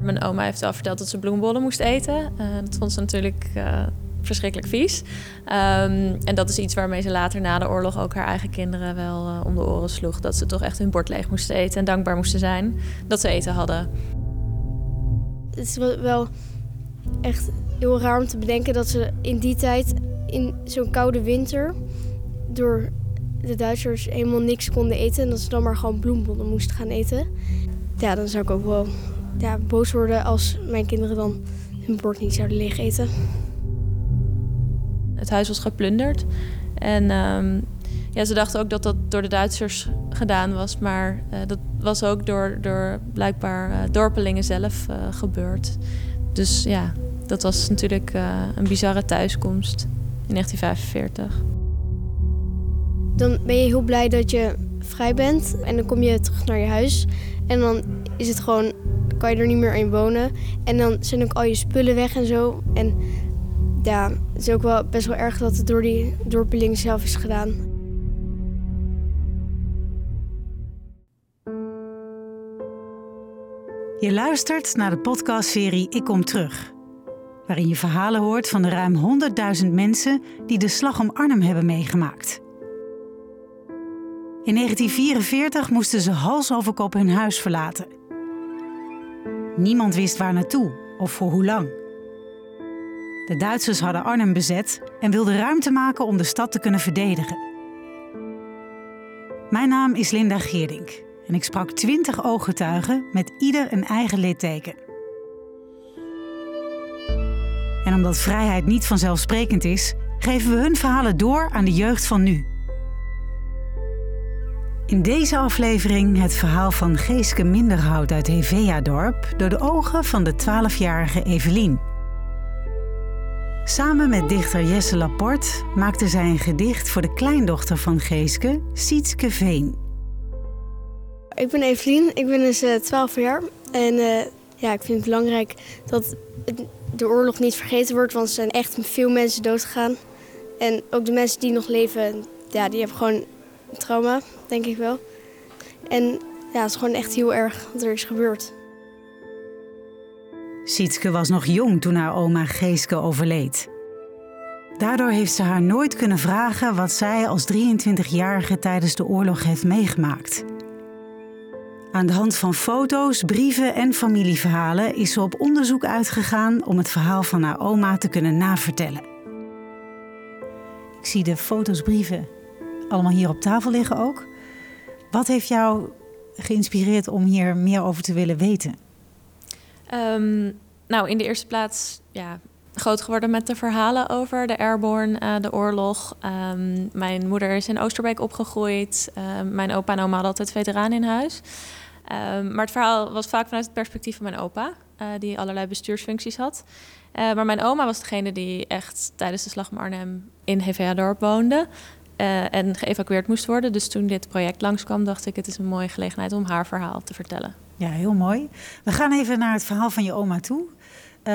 Mijn oma heeft wel verteld dat ze bloembollen moest eten. Uh, dat vond ze natuurlijk uh, verschrikkelijk vies. Um, en dat is iets waarmee ze later na de oorlog ook haar eigen kinderen wel uh, om de oren sloeg. Dat ze toch echt hun bord leeg moesten eten en dankbaar moesten zijn dat ze eten hadden. Het is wel echt heel raar om te bedenken dat ze in die tijd, in zo'n koude winter, door de Duitsers helemaal niks konden eten. En dat ze dan maar gewoon bloembollen moesten gaan eten. Ja, dan zou ik ook wel ja, boos worden als mijn kinderen dan hun bord niet zouden leeg eten. Het huis was geplunderd. En um, ja, ze dachten ook dat dat door de Duitsers gedaan was. Maar uh, dat was ook door, door blijkbaar uh, dorpelingen zelf uh, gebeurd. Dus ja, dat was natuurlijk een bizarre thuiskomst in 1945. Dan ben je heel blij dat je vrij bent. En dan kom je terug naar je huis. En dan is het gewoon, kan je er niet meer in wonen. En dan zijn ook al je spullen weg en zo. En ja, het is ook wel best wel erg dat het door die dorpeling zelf is gedaan. Je luistert naar de podcastserie Ik Kom Terug. Waarin je verhalen hoort van de ruim 100.000 mensen die de slag om Arnhem hebben meegemaakt. In 1944 moesten ze hals over kop hun huis verlaten. Niemand wist waar naartoe of voor hoe lang. De Duitsers hadden Arnhem bezet en wilden ruimte maken om de stad te kunnen verdedigen. Mijn naam is Linda Geerdink en ik sprak 20 ooggetuigen met ieder een eigen litteken. En omdat vrijheid niet vanzelfsprekend is, geven we hun verhalen door aan de jeugd van nu. In deze aflevering het verhaal van Geeske Minderhout uit Hevea-dorp door de ogen van de 12-jarige Evelien. Samen met dichter Jesse Laporte maakte zij een gedicht voor de kleindochter van Geeske, Sietske Veen. Ik ben Evelien, ik ben dus uh, 12 jaar. En uh, ja, ik vind het belangrijk dat de oorlog niet vergeten wordt, want er zijn echt veel mensen doodgegaan. En ook de mensen die nog leven, ja, die hebben gewoon trauma, denk ik wel. En ja, het is gewoon echt heel erg wat er is gebeurd. Sietske was nog jong toen haar oma Geeske overleed. Daardoor heeft ze haar nooit kunnen vragen wat zij als 23-jarige tijdens de oorlog heeft meegemaakt. Aan de hand van foto's, brieven en familieverhalen is ze op onderzoek uitgegaan om het verhaal van haar oma te kunnen navertellen. Ik zie de foto's, brieven allemaal hier op tafel liggen ook. Wat heeft jou geïnspireerd om hier meer over te willen weten? Um, nou, in de eerste plaats ja, groot geworden met de verhalen over de airborne, uh, de oorlog. Um, mijn moeder is in Oosterbeek opgegroeid. Uh, mijn opa en oma hadden altijd veteranen in huis. Maar het verhaal was vaak vanuit het perspectief van mijn opa, uh, die allerlei bestuursfuncties had. maar mijn oma was degene die echt tijdens de slag om Arnhem in Hevea-dorp woonde. Uh, en geëvacueerd moest worden. Dus toen dit project langskwam, dacht ik: het is een mooie gelegenheid om haar verhaal te vertellen. Ja, heel mooi. We gaan even naar het verhaal van je oma toe. Uh,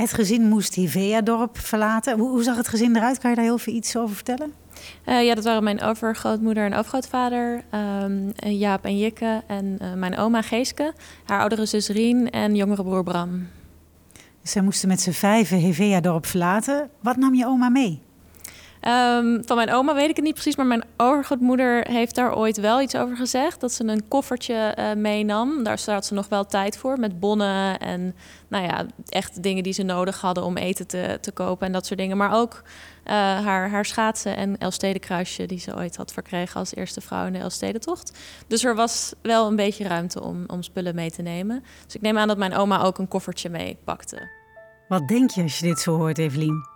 het gezin moest Hivea-dorp verlaten. Hoe, hoe, zag het gezin eruit? Kan je daar heel veel iets over vertellen? Uh, ja, dat waren mijn overgrootmoeder en overgrootvader, um, Jaap en Jikke. En mijn oma Geeske, haar oudere zus Rien en jongere broer Bram. Dus zij moesten met z'n vijven Hevea-dorp verlaten. Wat nam je oma mee? Um, van mijn oma weet ik het niet precies, maar mijn overgrootmoeder heeft daar ooit wel iets over gezegd. Dat ze een koffertje uh, meenam. Daar had ze nog wel tijd voor met bonnen en nou ja, echt dingen die ze nodig hadden om eten te, te kopen en dat soort dingen. Maar ook uh, haar, haar schaatsen en Elstede-kruisje die ze ooit had verkregen als eerste vrouw in de Elstede-tocht. Dus er was wel een beetje ruimte om, om spullen mee te nemen. Dus ik neem aan dat mijn oma ook een koffertje mee pakte. Wat denk je als je dit zo hoort, Evelien?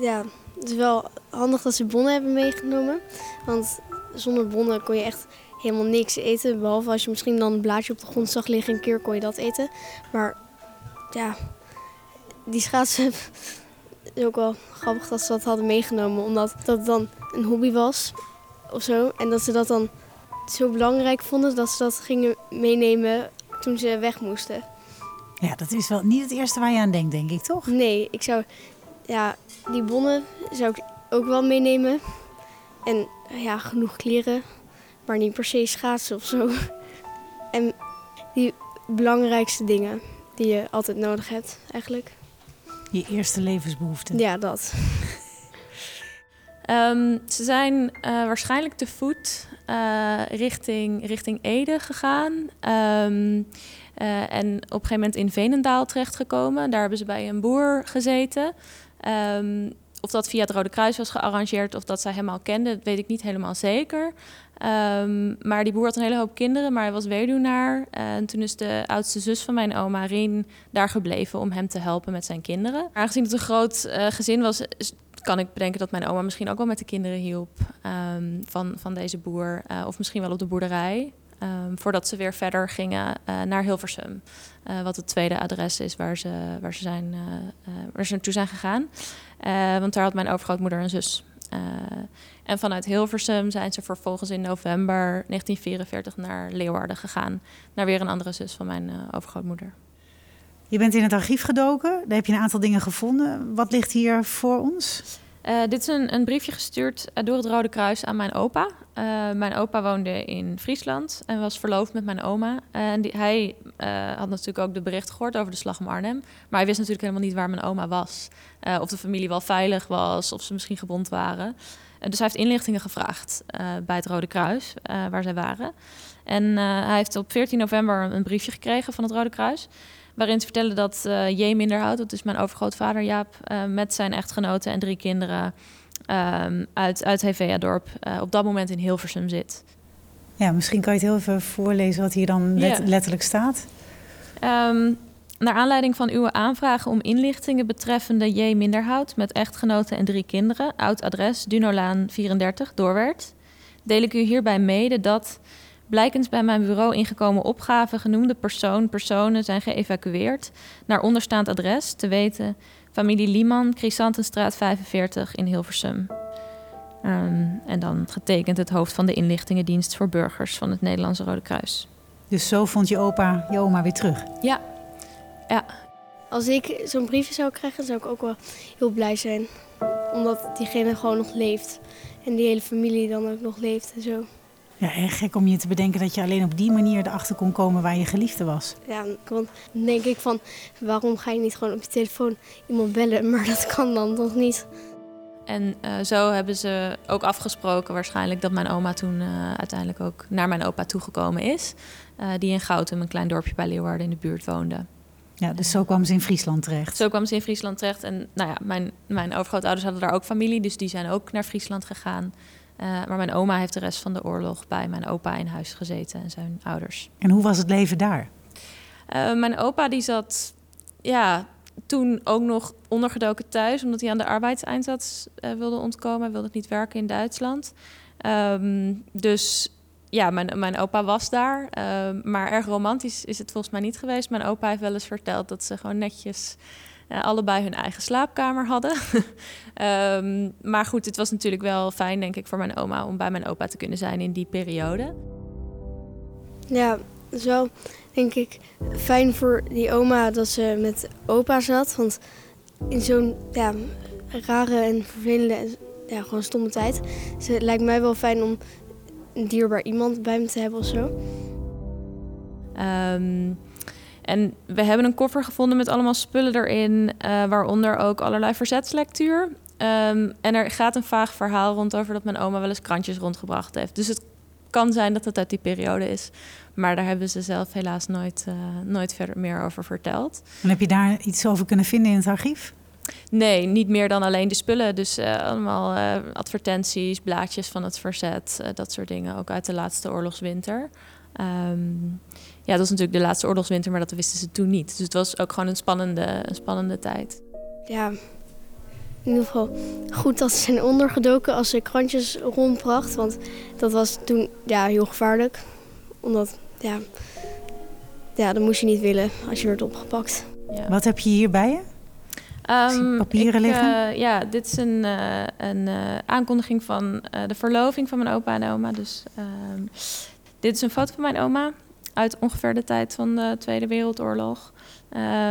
Ja, het is wel handig dat ze bonnen hebben meegenomen. Want zonder bonnen kon je echt helemaal niks eten. Behalve als je misschien dan een blaadje op de grond zag liggen, een keer kon je dat eten. Maar ja, die schaatsen is ook wel grappig dat ze dat hadden meegenomen. Omdat dat dan een hobby was of zo. En dat ze dat dan zo belangrijk vonden dat ze dat gingen meenemen toen ze weg moesten. Ja, dat is wel niet het eerste waar je aan denkt, denk ik, toch? Nee, ik zou ja, die bonnen zou ik ook wel meenemen. En ja, genoeg kleren, maar niet per se schaatsen of zo. En die belangrijkste dingen die je altijd nodig hebt, eigenlijk. Je eerste levensbehoefte. Ja, dat. Ehm, ze zijn eh, waarschijnlijk te voet uh, richting, richting Ede gegaan. Um, uh, en op een gegeven moment in Venendaal terechtgekomen. Daar hebben ze bij een boer gezeten. Um, of dat via het Rode Kruis was gearrangeerd of dat zij hem al kende, dat weet ik niet helemaal zeker. Um, maar die boer had een hele hoop kinderen, maar hij was weduwnaar. En toen is de oudste zus van mijn oma, Rien, daar gebleven om hem te helpen met zijn kinderen. Aangezien het een groot uh, gezin was, kan ik bedenken dat mijn oma misschien ook wel met de kinderen hielp um, van, van deze boer. Uh, of misschien wel op de boerderij. Um, voordat ze weer verder gingen uh, naar Hilversum. Uh, wat het tweede adres is waar ze, waar ze, zijn, waar ze naartoe zijn gegaan. want daar had mijn overgrootmoeder een zus. en vanuit Hilversum zijn ze vervolgens in november 1944 naar Leeuwarden gegaan. Naar weer een andere zus van mijn overgrootmoeder. Je bent in het archief gedoken, daar heb je een aantal dingen gevonden. Wat ligt hier voor ons? Uh, dit is een, een, briefje gestuurd door het Rode Kruis aan mijn opa. Uh, mijn opa woonde in Friesland en was verloofd met mijn oma. En hij had natuurlijk ook de bericht gehoord over de slag om Arnhem. Maar hij wist natuurlijk helemaal niet waar mijn oma was. of de familie wel veilig was, of ze misschien gewond waren. dus hij heeft inlichtingen gevraagd bij het Rode Kruis, waar zij waren. En hij heeft op 14 november een briefje gekregen van het Rode Kruis waarin ze vertellen dat uh, J. Minderhout, dat is mijn overgrootvader Jaap, uh, met zijn echtgenoten en drie kinderen um, uit, uit Hevea-dorp uh, op dat moment in Hilversum zit. Ja, misschien kan je het heel even voorlezen wat hier dan let yeah. letterlijk staat. Um, naar aanleiding van uw aanvragen om inlichtingen betreffende J. Minderhout met echtgenoten en drie kinderen, oud adres Dunolaan 34, Doorwerd, deel ik u hierbij mede dat Blijkens bij mijn bureau ingekomen opgave genoemde persoon, personen zijn geëvacueerd naar onderstaand adres, te weten familie Lieman, Chrysantenstraat 45 in Hilversum. Um, en dan getekend het hoofd van de inlichtingendienst voor burgers van het Nederlandse Rode Kruis. Dus zo vond je opa je oma weer terug? Ja. ja. Als ik zo'n briefje zou krijgen, zou ik ook wel heel blij zijn. Omdat diegene gewoon nog leeft. En die hele familie dan ook nog leeft en zo. Ja, erg gek om je te bedenken dat je alleen op die manier erachter kon komen waar je geliefde was. Ja, dan denk ik van waarom ga je niet gewoon op je telefoon iemand bellen? Maar dat kan dan toch niet. En uh, zo hebben ze ook afgesproken waarschijnlijk dat mijn oma toen uh, uiteindelijk ook naar mijn opa toegekomen is. Uh, die in Goutum, een klein dorpje bij Leeuwarden in de buurt woonde. Ja, dus zo kwam ze in Friesland terecht. Zo kwam ze in Friesland terecht. En nou ja, mijn, mijn overgrootouders hadden daar ook familie, dus die zijn ook naar Friesland gegaan. Uh, maar mijn oma heeft de rest van de oorlog bij mijn opa in huis gezeten en zijn ouders. En hoe was het leven daar? Uh, mijn opa die zat ja, toen ook nog ondergedoken thuis, omdat hij aan de arbeidseinsatz uh, wilde ontkomen. Hij wilde niet werken in Duitsland. Um, dus ja, mijn, mijn opa was daar. maar erg romantisch is het volgens mij niet geweest. Mijn opa heeft wel eens verteld dat ze gewoon netjes uh, allebei hun eigen slaapkamer hadden. um, maar goed, het was natuurlijk wel fijn, denk ik, voor mijn oma om bij mijn opa te kunnen zijn in die periode. Ja, zo denk ik fijn voor die oma dat ze met opa zat. Want in zo'n ja, rare en vervelende, ja, gewoon stomme tijd. Dus het lijkt mij wel fijn om een dierbaar iemand bij me te hebben of zo. Um, en we hebben een koffer gevonden met allemaal spullen erin, uh, waaronder ook allerlei verzetslectuur. Um, en er gaat een vaag verhaal rond over dat mijn oma wel eens krantjes rondgebracht heeft. Dus het kan zijn dat het uit die periode is. Maar daar hebben ze zelf helaas nooit, uh, nooit verder meer over verteld. En heb je daar iets over kunnen vinden in het archief? Nee, niet meer dan alleen de spullen. Dus uh, allemaal uh, advertenties, blaadjes van het verzet, dat soort dingen. Ook uit de laatste oorlogswinter. Um, ja, dat was natuurlijk de laatste oorlogswinter, maar dat wisten ze toen niet. Dus het was ook gewoon een spannende, een spannende tijd. Ja, in ieder geval goed dat ze zijn ondergedoken als ze krantjes rondbracht. Want dat was toen ja, heel gevaarlijk. Omdat, ja, ja, dat moest je niet willen als je werd opgepakt. Ja. Wat heb je hier bij je? Um, papieren ik, liggen? Uh, ja, dit is een, uh, een uh, aankondiging van de verloving van mijn opa en oma. Dus um, dit is een foto van mijn oma uit ongeveer de tijd van de Tweede Wereldoorlog.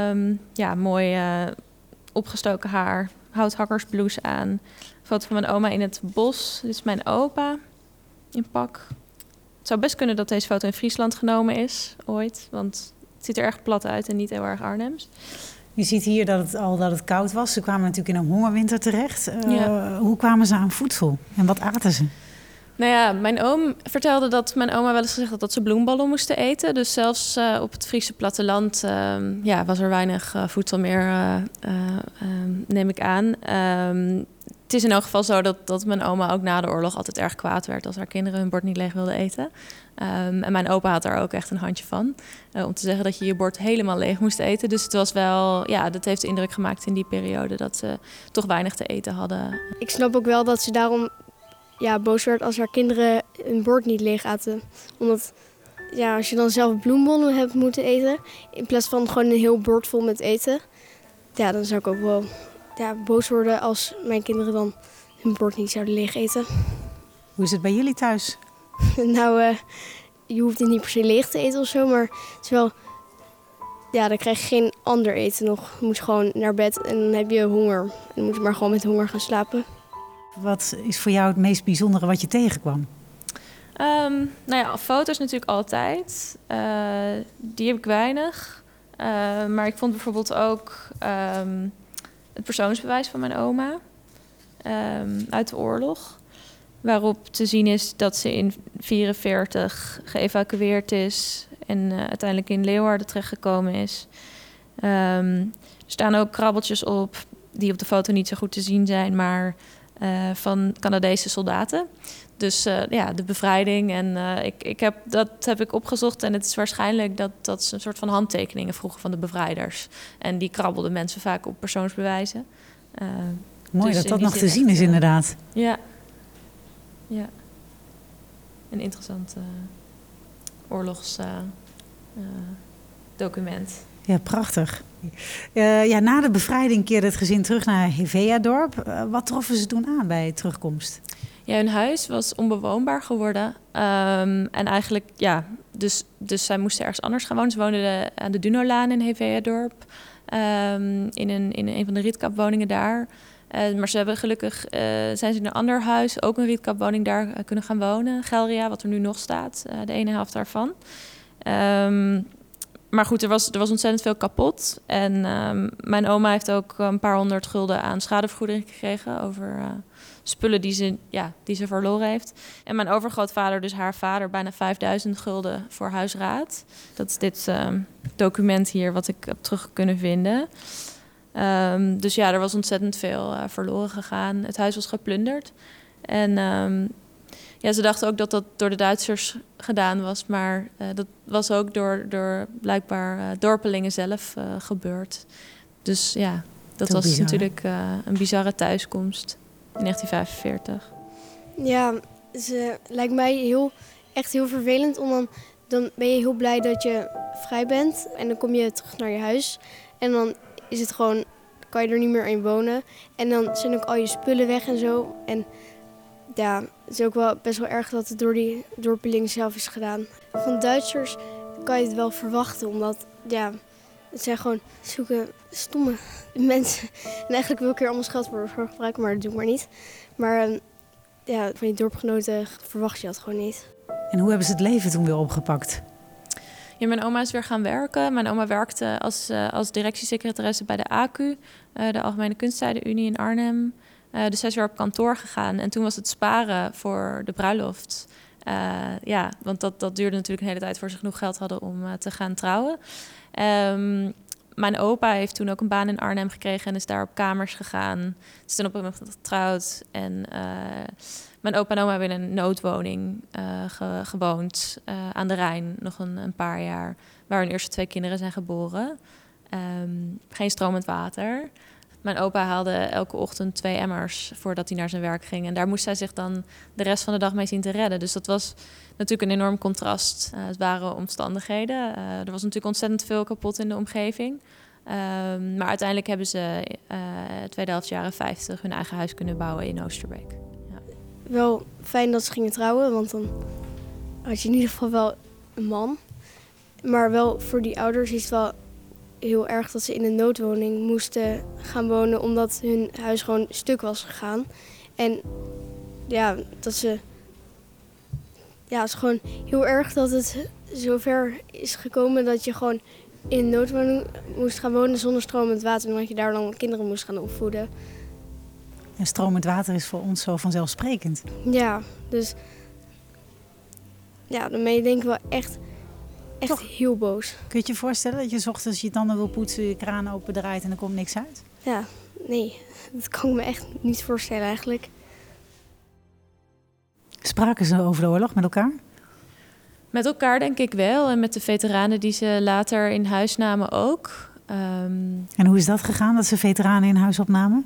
Um, ja, mooi uh, opgestoken haar, houthakkersblouse aan. Foto van mijn oma in het bos. Dit is mijn opa in pak. Het zou best kunnen dat deze foto in Friesland genomen is, ooit. Want het ziet er erg plat uit en niet heel erg Arnhems. Je ziet hier dat het al dat het koud was. Ze kwamen natuurlijk in een hongerwinter terecht. Uh, Ja. Hoe kwamen ze aan voedsel en wat aten ze? Nou ja, mijn oom vertelde dat mijn oma wel eens gezegd had dat ze bloemballen moesten eten. Dus zelfs eh, op het Friese platteland ehm, ja, was er weinig eh, voedsel meer, eh, eh, ehm, neem ik aan. Ehm, het is in elk geval zo dat, dat mijn oma ook na de oorlog altijd erg kwaad werd als haar kinderen hun bord niet leeg wilden eten. En mijn opa had er ook echt een handje van. om te zeggen dat je je bord helemaal leeg moest eten. Dus het was wel, ja, dat heeft indruk gemaakt in die periode dat ze toch weinig te eten hadden. Ik snap ook wel dat ze daarom ja, boos werd als haar kinderen hun bord niet leeg aten. Omdat ja, als je dan zelf bloembollen hebt moeten eten, in plaats van gewoon een heel bord vol met eten, ja, dan zou ik ook wel ja, boos worden als mijn kinderen dan hun bord niet zouden leeg eten. Hoe is het bij jullie thuis? nou, eh, je hoeft het niet per se leeg te eten of zo, maar het is wel, ja, dan krijg je geen ander eten nog. Je moet gewoon naar bed en dan heb je honger. En dan moet je maar gewoon met honger gaan slapen. Wat is voor jou het meest bijzondere wat je tegenkwam? Ehm, nou ja, foto's natuurlijk altijd. Eh, die heb ik weinig. Eh, maar ik vond bijvoorbeeld ook ehm, het persoonsbewijs van mijn oma ehm, uit de oorlog. Waarop te zien is dat ze in 1944 geëvacueerd is en eh, uiteindelijk in Leeuwarden terechtgekomen is. Er staan ook krabbeltjes op die op de foto niet zo goed te zien zijn, maar eh, van Canadese soldaten. Dus eh, ja, de bevrijding. En eh, ik, ik heb, dat heb ik opgezocht. En het is waarschijnlijk dat, dat ze een soort van handtekeningen vroegen van de bevrijders. En die krabbelden mensen vaak op persoonsbewijzen. Mooi Dus dat dat nog te zien is, inderdaad. ja. Ja. Een interessant oorlogsdocument. Ja, prachtig. Eh, ja, na de bevrijding keerde het gezin terug naar Hevea-dorp. Eh, wat troffen ze toen aan bij terugkomst? Ja, hun huis was onbewoonbaar geworden. Ehm, en eigenlijk, ja, dus, dus zij moesten ergens anders gaan wonen. Ze woonden de- aan de Dunolaan in Hevea-dorp. ehm, in, een, in een van de rietkapwoningen daar. Eh, maar ze hebben gelukkig, eh, zijn ze in een ander huis, ook een rietkapwoning daar eh, kunnen gaan wonen. Gelria, wat er nu nog staat, eh, de ene helft daarvan. Ehm, maar goed, er was, er was ontzettend veel kapot. En ehm, mijn oma heeft ook een paar honderd gulden aan schadevergoeding gekregen over... eh, spullen die ze, ja, die ze verloren heeft. En mijn overgrootvader, dus haar vader, bijna 5000 gulden voor huisraad. Dat is dit ehm, document hier wat ik heb terug kunnen vinden. Ehm, dus ja, er was ontzettend veel eh, verloren gegaan. Het huis was geplunderd. En ja, ze dachten ook dat dat door de Duitsers gedaan was. Maar eh, dat was ook door, door blijkbaar eh, dorpelingen zelf eh, gebeurd. Dus ja, dat was bizar. natuurlijk eh, een bizarre thuiskomst in 1945. Ja, ze lijkt mij heel, echt heel vervelend. Om dan, dan ben je heel blij dat je vrij bent. En dan kom je terug naar je huis. En dan is het gewoon, kan je er niet meer in wonen. En dan zijn ook al je spullen weg en zo. En ja, het is ook wel best wel erg dat het door die dorpeling zelf is gedaan. Van Duitsers kan je het wel verwachten, omdat ja, het zijn gewoon zoeken stomme mensen. En eigenlijk wil ik er allemaal geld voor voor gebruiken, maar dat doe ik maar niet. Maar ehm, ja, van je dorpgenoten verwacht je dat gewoon niet. En hoe hebben ze het leven toen weer opgepakt? Ja, mijn oma is weer gaan werken. Mijn oma werkte als, eh, als directiesecretaresse bij de ACU, eh, de Algemene Kunsttijdenunie in Arnhem. Eh, dus zij is weer op kantoor gegaan. En toen was het sparen voor de bruiloft. Eh, ja, want dat, dat duurde natuurlijk een hele tijd voor ze genoeg geld hadden om eh, te gaan trouwen. Ehm, mijn opa heeft toen ook een baan in Arnhem gekregen en is daar op kamers gegaan. Is toen op een moment getrouwd. En mijn opa en oma hebben in een noodwoning ge- gewoond aan de Rijn nog een, een paar jaar. Waar hun eerste twee kinderen zijn geboren. Ehm, geen stromend water. Mijn opa haalde elke ochtend twee emmers voordat hij naar zijn werk ging. En daar moest hij zich dan de rest van de dag mee zien te redden. Dus dat was natuurlijk een enorm contrast. Eh, het waren omstandigheden. Eh, er was natuurlijk ontzettend veel kapot in de omgeving. Ehm, maar uiteindelijk hebben ze eh tweede helft jaren 50 hun eigen huis kunnen bouwen in Oosterbeek. Wel fijn dat ze gingen trouwen, want dan had je in ieder geval wel een man. Maar wel voor die ouders is het wel heel erg dat ze in een noodwoning moesten gaan wonen, omdat hun huis gewoon stuk was gegaan. En ja, dat ze. Ja, het is gewoon heel erg dat het zover is gekomen dat je gewoon in een noodwoning moest gaan wonen zonder stromend water. Omdat je daar dan kinderen moest gaan opvoeden. En stromend water is voor ons zo vanzelfsprekend. Ja, dus ja, je denk ik wel echt, echt heel boos. Kun je je voorstellen dat je 's ochtends je tanden wil poetsen, je kraan opendraait en er komt niks uit? Ja, nee, dat kan ik me echt niet voorstellen eigenlijk. Spraken ze over de oorlog met elkaar? Met elkaar denk ik wel. En met de veteranen die ze later in huis namen ook. Ehm, En hoe is dat gegaan, dat ze veteranen in huis opnamen?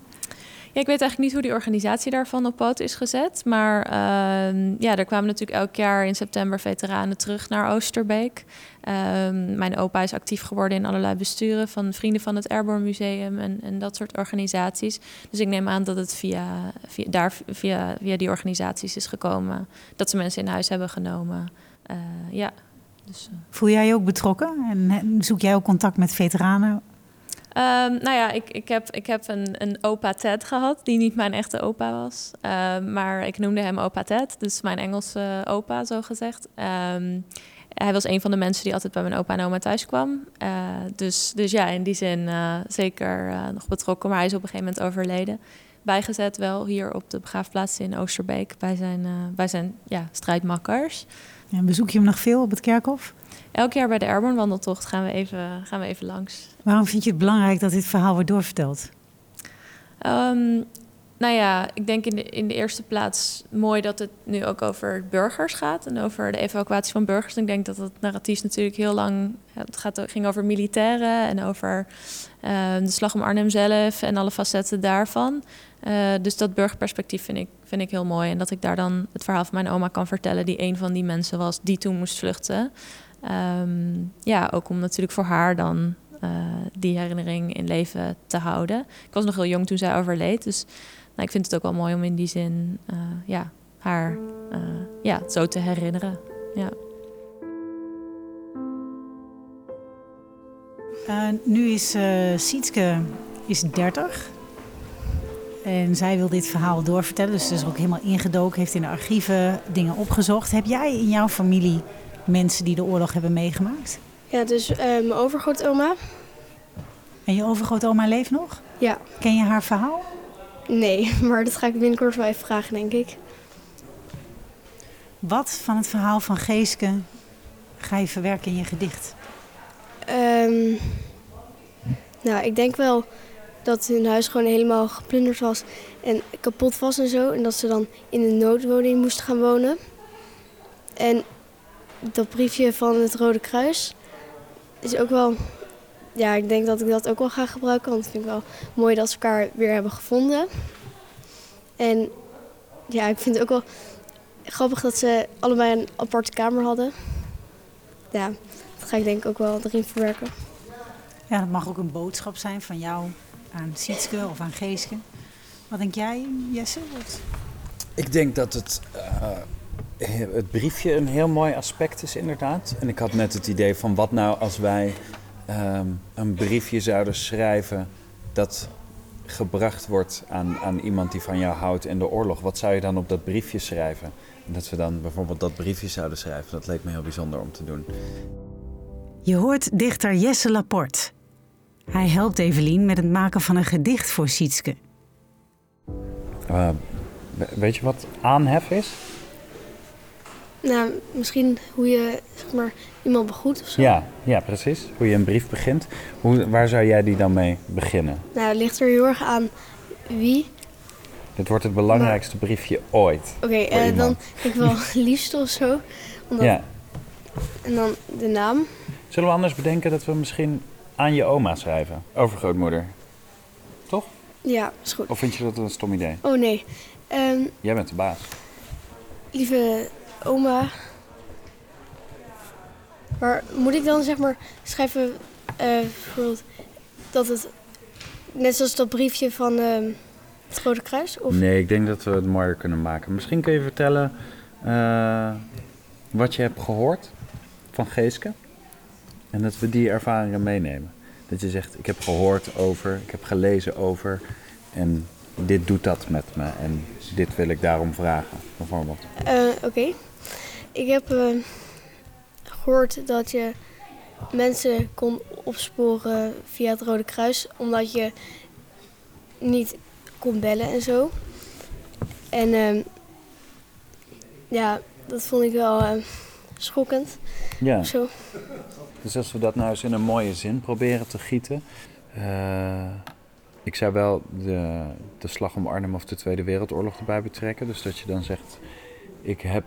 Ik weet eigenlijk niet hoe die organisatie daarvan op poot is gezet. Maar ehm, ja, er kwamen natuurlijk elk jaar in september veteranen terug naar Oosterbeek. Ehm, mijn opa is actief geworden in allerlei besturen van Vrienden van het Airborne Museum en, en dat soort organisaties. Dus ik neem aan dat het via, daar, via, via die organisaties is gekomen. Dat ze mensen in huis hebben genomen. Eh, ja, dus... eh, Voel jij je ook betrokken? En zoek jij ook contact met veteranen? Ehm, nou ja, ik, ik heb, ik heb een, een opa Ted gehad, die niet mijn echte opa was. Ehm, maar ik noemde hem opa Ted, dus mijn Engelse opa, zo gezegd. Ehm, hij was een van de mensen die altijd bij mijn opa en oma thuis kwam. Eh, dus, dus ja, in die zin eh, zeker eh, nog betrokken. Maar hij is op een gegeven moment overleden. Bijgezet wel hier op de begraafplaats in Oosterbeek bij zijn, bij zijn ja, strijdmakkers. En bezoek je hem nog veel op het kerkhof? Elk jaar bij de Airborne wandeltocht gaan we even, gaan we even langs. Waarom vind je het belangrijk dat dit verhaal wordt doorverteld? Ehm, nou ja, ik denk in de, in de eerste plaats mooi dat het nu ook over burgers gaat en over de evacuatie van burgers. Ik denk dat het narratief natuurlijk heel lang het gaat, ging over militairen en over ehm, de slag om Arnhem zelf en alle facetten daarvan. Eh, dus dat burgerperspectief vind ik, vind ik heel mooi. En dat ik daar dan het verhaal van mijn oma kan vertellen, die een van die mensen was die toen moest vluchten. Ehm, ja, ook om natuurlijk voor haar dan eh, die herinnering in leven te houden. Ik was nog heel jong toen zij overleed, dus nou, ik vind het ook wel mooi om in die zin eh, ja, haar eh, ja, zo te herinneren. Ja. Nu is Sietske is 30. En zij wil dit verhaal doorvertellen. Dus ze is ook helemaal ingedoken, heeft in de archieven dingen opgezocht. Heb jij in jouw familie mensen die de oorlog hebben meegemaakt? Ja, dus eh, mijn overgrootoma. En je overgrootoma leeft nog? Ja, Ken je haar verhaal? nee, maar dat ga ik binnenkort wel even vragen, denk ik. Wat van het verhaal van Geeske ga je verwerken in je gedicht? Ehm, nou, ik denk wel dat hun huis gewoon helemaal geplunderd was en kapot was en zo. En dat ze dan in een noodwoning moesten gaan wonen. En dat briefje van het Rode Kruis is ook wel... Ja, ik denk dat ik dat ook wel ga gebruiken. Want ik vind het wel mooi dat ze elkaar weer hebben gevonden. En ja, ik vind het ook wel grappig dat ze allebei een aparte kamer hadden. Ja, dat ga ik denk ik ook wel erin verwerken. Ja, dat mag ook een boodschap zijn van jou aan Sietske of aan Geeske. Wat denk jij, Jesse? Wat- Ik denk dat het, eh, het briefje een heel mooi aspect is, inderdaad. En ik had net het idee van wat nou als wij ehm, een briefje zouden schrijven dat gebracht wordt aan, aan iemand die van jou houdt in de oorlog. Wat zou je dan op dat briefje schrijven? En dat we dan bijvoorbeeld dat briefje zouden schrijven, dat leek me heel bijzonder om te doen. Je hoort dichter Jesse Laporte. Hij helpt Evelien met het maken van een gedicht voor Sietske. Eh, we- weet je wat aanhef is? Nou, misschien hoe je zeg maar, iemand begroet of zo. Ja, ja, precies. Hoe je een brief begint. Hoe, waar zou jij die dan mee beginnen? Nou, het ligt er heel erg aan wie. Dit wordt het belangrijkste briefje ooit. Oké, Voor eh, dan ik wel liefst of zo. Omdat, Ja. En dan de naam. Zullen we anders bedenken dat we misschien aan je oma schrijven? Overgrootmoeder. Toch? Ja, is goed. Of vind je dat een stom idee? Oh nee. Ehm, Jij bent de baas. lieve oma. Maar moet ik dan zeg maar schrijven, eh, bijvoorbeeld, dat het net zoals dat briefje van ehm, het Rode Kruis? Of, Nee, ik denk dat we het mooier kunnen maken. Misschien kun je vertellen eh, wat je hebt gehoord van Geeske. En dat we die ervaringen meenemen. Dat je zegt, ik heb gehoord over, ik heb gelezen over. En dit doet dat met me. En dit wil ik daarom vragen, bijvoorbeeld. Eh, Oké. Ik heb eh, gehoord dat je mensen kon opsporen via het Rode Kruis, omdat je niet kon bellen en zo. En ehm, ja, dat vond ik wel ehm, schokkend. Ja. Zo. Dus als we dat nou eens in een mooie zin proberen te gieten. eh, ik zou wel de, de slag om Arnhem of de Tweede Wereldoorlog erbij betrekken. Dus dat je dan zegt, ik heb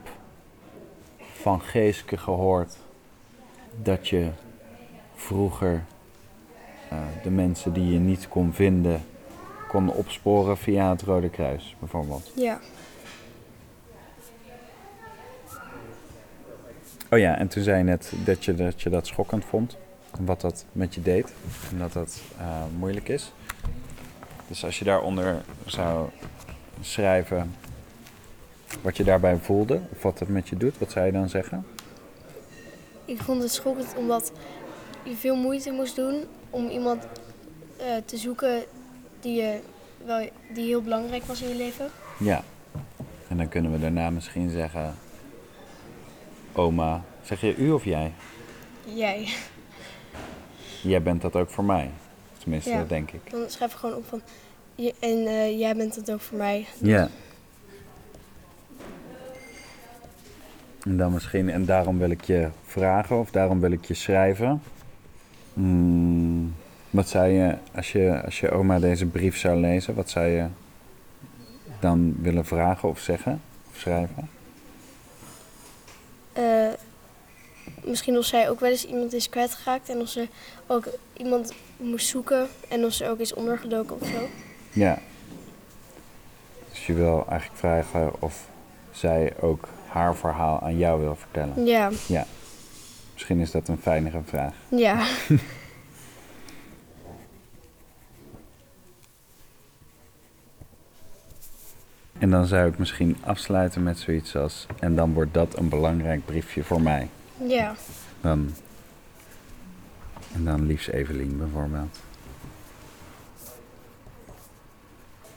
van Geeske gehoord dat je vroeger eh, de mensen die je niet kon vinden, kon opsporen via het Rode Kruis, bijvoorbeeld. Ja. Oh ja, en toen zei je net dat je dat, je dat schokkend vond. En wat dat met je deed. En dat dat eh, moeilijk is. Dus als je daaronder zou schrijven wat je daarbij voelde. Of wat het met je doet. Wat zou je dan zeggen? Ik vond het schokkend omdat je veel moeite moest doen om iemand eh, te zoeken die, je wel, die heel belangrijk was in je leven. Ja. En dan kunnen we daarna misschien zeggen... Oma, zeg je u of jij? Jij. Jij bent dat ook voor mij. Tenminste, Ja. dat denk ik. Dan schrijf je gewoon op van... je- en eh, jij bent het ook voor mij. Ja. En dan misschien, en daarom wil ik je vragen of daarom wil ik je schrijven. Hmm, wat zou je als, je, als je oma deze brief zou lezen, wat zou je dan willen vragen of zeggen of schrijven? Eh, misschien of zij ook wel eens iemand is kwijtgeraakt. En of ze ook iemand moest zoeken. En of ze ook is ondergedoken of zo. Ja. Dus je wil eigenlijk vragen of zij ook haar verhaal aan jou wil vertellen. Ja. Ja. Misschien is dat een fijnere vraag. Ja. En dan zou ik misschien afsluiten met zoiets als... En dan wordt dat een belangrijk briefje voor mij. Ja. Dan, en dan liefst Evelien bijvoorbeeld.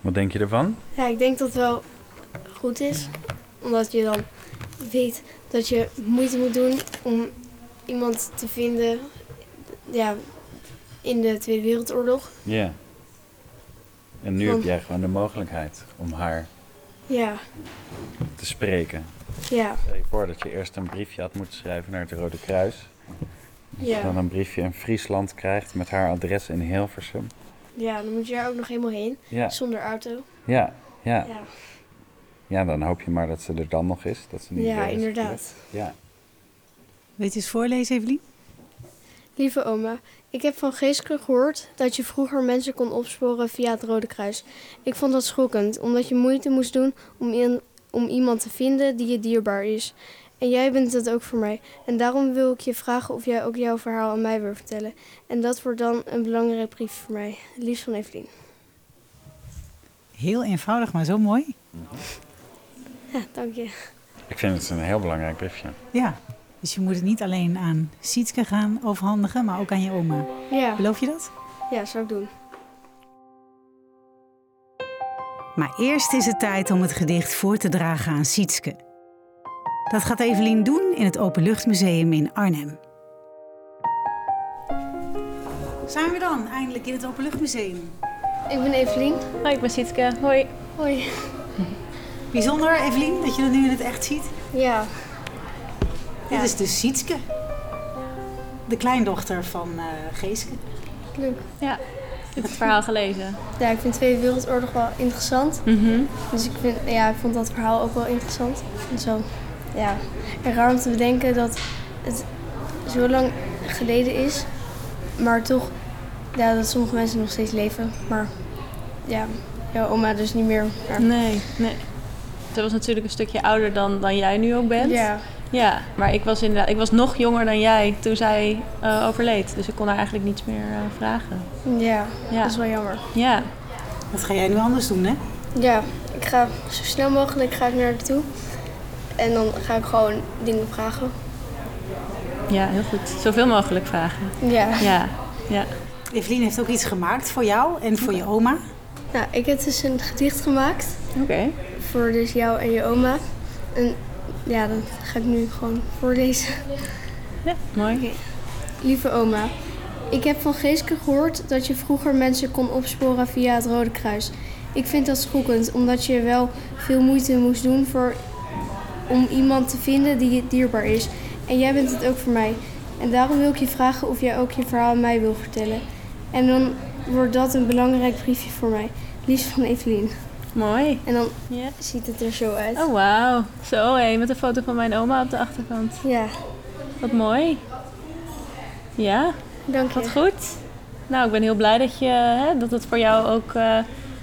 Wat denk je ervan? Ja, ik denk dat het wel goed is. Omdat je dan weet dat je moeite moet doen om iemand te vinden ja, in de Tweede Wereldoorlog. Ja. En nu heb jij gewoon de mogelijkheid om haar Ja, te spreken. ja, Stel je voor dat je eerst een briefje had moeten schrijven naar het Rode Kruis. Dat je ja. dan een briefje in Friesland krijgt met haar adres in Hilversum. Ja, dan moet je daar ook nog helemaal heen. Ja, Zonder auto. ja, ja. Ja, Ja, dan hoop je maar dat ze er dan nog is. Dat ze niet ja inderdaad. Ja. Weet je eens voorlezen, Evelien? Lieve oma, ik heb van Geeske gehoord dat je vroeger mensen kon opsporen via het Rode Kruis. Ik vond dat schokkend, omdat je moeite moest doen om, in- om iemand te vinden die je dierbaar is. En jij bent het ook voor mij. En daarom wil ik je vragen of jij ook jouw verhaal aan mij wil vertellen. En dat wordt dan een belangrijke brief voor mij. Liefst van Evelien. Heel eenvoudig, maar zo mooi. Ja, dank je. Ik vind het een heel belangrijk briefje. Ja, dus je moet het niet alleen aan Sietske gaan overhandigen, maar ook aan je oma. Ja, Beloof je dat? ja zou ik doen. Maar eerst is het tijd om het gedicht voor te dragen aan Sietske. Dat gaat Evelien doen in het Openluchtmuseum in Arnhem. Zijn we dan eindelijk in het Openluchtmuseum? Ik ben Evelien. Hoi, ik ben Sietke. Hoi. Hoi. Bijzonder, Evelien, dat je dat nu in het echt ziet. Ja, Dit is dus Sietske. De kleindochter van eh Geeske. leuk. Ja, ik heb het verhaal gelezen. Ja, ik vind de Tweede Wereldoorlog wel interessant. Mhm. Dus ik, vind, ja, ik vond dat verhaal ook wel interessant. En zo, ja, en raar om te bedenken dat het zo lang geleden is, maar toch, ja, dat sommige mensen nog steeds leven. Maar ja, jouw oma dus niet meer. Maar, Nee, nee. Ze was natuurlijk een stukje ouder dan, dan jij nu ook bent. ja, Ja, maar ik was inderdaad, ik was nog jonger dan jij toen zij eh, overleed. Dus ik kon haar eigenlijk niets meer eh, vragen. ja, Ja. dat is wel jammer. Ja, Wat ga jij nu anders doen, hè? Ja, ik ga zo snel mogelijk ga ik naar haar toe. En dan ga ik gewoon dingen vragen. ja, heel goed. Zoveel mogelijk vragen. Ja. Ja, ja. Evelien heeft ook iets gemaakt voor jou en voor je oma. Nou, ik heb dus een gedicht gemaakt Oké. Voor dus jou en je oma. En ja, dat ga ik nu gewoon voorlezen. Ja, mooi. Lieve oma, Ik heb van Geeske gehoord dat je vroeger mensen kon opsporen via het Rode Kruis. Ik vind dat schokkend, omdat je wel veel moeite moest doen voor, om iemand te vinden die je dierbaar is. En jij bent het ook voor mij. En daarom wil ik je vragen of jij ook je verhaal aan mij wil vertellen. En dan wordt dat een belangrijk briefje voor mij. Liefst van Evelien. Mooi. En dan Ja. ziet het er zo uit. Oh, wauw. Zo, hé, met een foto van mijn oma op de achterkant. Ja, Wat mooi. Ja, dank je. wat goed. Nou, ik ben heel blij dat, je, hè, dat het voor jou ook eh,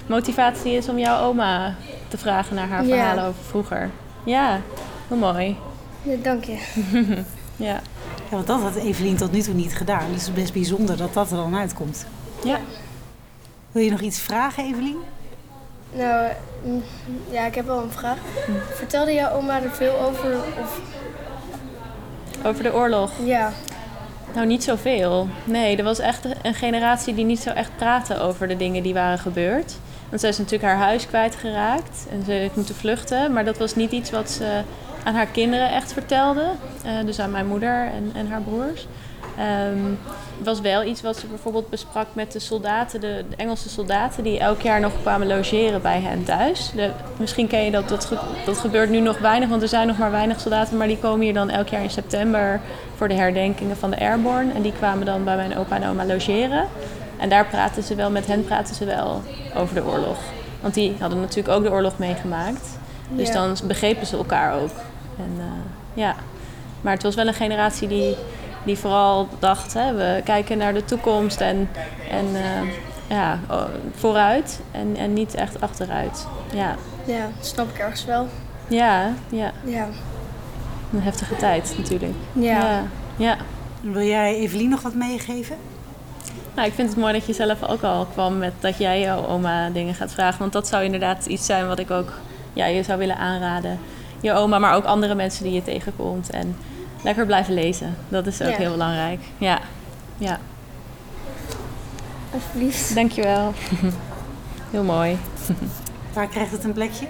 motivatie is om jouw oma te vragen naar haar Ja. verhalen over vroeger. Ja, heel mooi. Ja, dank je. Ja. Ja, want dat had Evelien tot nu toe niet gedaan. Dus het is best bijzonder dat dat er dan uitkomt. Ja. Wil je nog iets vragen, Evelien? Nou, mm, ja, ik heb wel een vraag. Vertelde jouw oma er veel over? Of, Over de oorlog. ja, Nou, niet zoveel. Nee, er was echt een generatie die niet zo echt praatte over de dingen die waren gebeurd. Want zij is natuurlijk haar huis kwijtgeraakt en ze heeft moeten vluchten. Maar dat was niet iets wat ze aan haar kinderen echt vertelde. Eh, dus aan mijn moeder en, en haar broers. Ehm, het was wel iets wat ze bijvoorbeeld besprak met de soldaten, de, de Engelse soldaten, die elk jaar nog kwamen logeren bij hen thuis. De, misschien ken je dat, dat, ge- dat gebeurt nu nog weinig, want er zijn nog maar weinig soldaten, maar die komen hier dan elk jaar in september voor de herdenkingen van de Airborne. En die kwamen dan bij mijn opa en oma logeren. En daar praten ze wel, met hen praten ze wel over de oorlog. Want die hadden natuurlijk ook de oorlog meegemaakt. Dus Ja. dan begrepen ze elkaar ook. En, eh, ja. Maar het was wel een generatie die, die vooral dacht, hè, we kijken naar de toekomst en, en eh, ja, oh, vooruit en, en niet echt achteruit. Ja, ja, snap ik ergens wel. ja, ja. Ja, een heftige tijd natuurlijk. ja. ja. ja. Wil jij Evelien nog wat meegeven? Nou, ik vind het mooi dat je zelf ook al kwam met dat jij jouw oma dingen gaat vragen. Want dat zou inderdaad iets zijn wat ik ook ja, je zou willen aanraden. Je oma, maar ook andere mensen die je tegenkomt. En lekker blijven lezen. Dat is ook Ja. heel belangrijk. Ja, ja. alsjeblieft. Dankjewel. heel mooi. Waar krijgt het een plekje?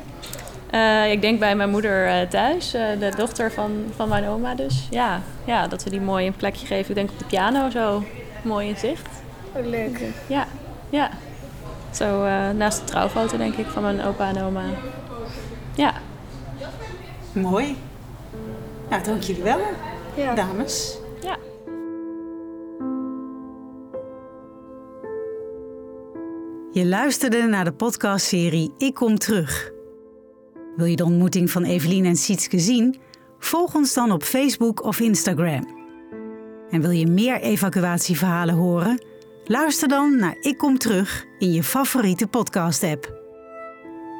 Eh, ik denk bij mijn moeder eh, thuis, eh, de dochter van, van mijn oma dus. Ja, ja, dat we die mooi een plekje geven. Ik denk op de piano zo. Mooi in zicht. Oh, leuk. Ja, ja. Zo naast de trouwfoto denk ik van mijn opa en oma. Ja, Mooi. Nou, dank jullie wel, Ja. dames. ja. Je luisterde naar de podcastserie Ik Kom Terug. Wil je de ontmoeting van Evelien en Sietske zien? Volg ons dan op Facebook of Instagram. En wil je meer evacuatieverhalen horen? Luister dan naar Ik Kom Terug in je favoriete podcast-app.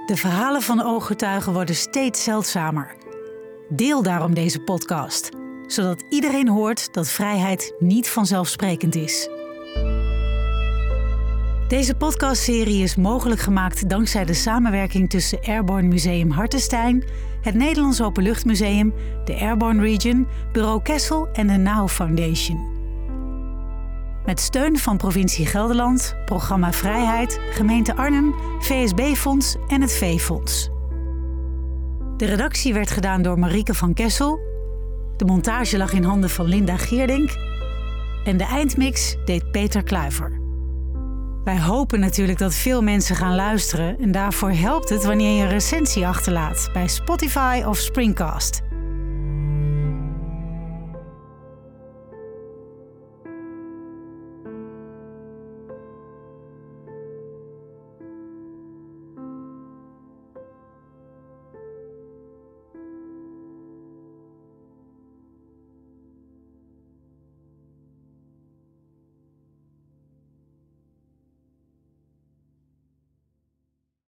De verhalen van ooggetuigen worden steeds zeldzamer. Deel daarom deze podcast, zodat iedereen hoort dat vrijheid niet vanzelfsprekend is. Deze podcastserie is mogelijk gemaakt dankzij de samenwerking tussen Airborne Museum Hartenstein, het Nederlands Openluchtmuseum, de Airborne Region, Bureau Kessel en de NOW Foundation. Met steun van provincie Gelderland, Programma Vrijheid, Gemeente Arnhem, VSB-fonds en het V-fonds. De redactie werd gedaan door Marieke van Kessel. De montage lag in handen van Linda Geerdink. En de eindmix deed Peter Kluiver. Wij hopen natuurlijk dat veel mensen gaan luisteren en daarvoor helpt het wanneer je een recensie achterlaat bij Spotify of Springcast.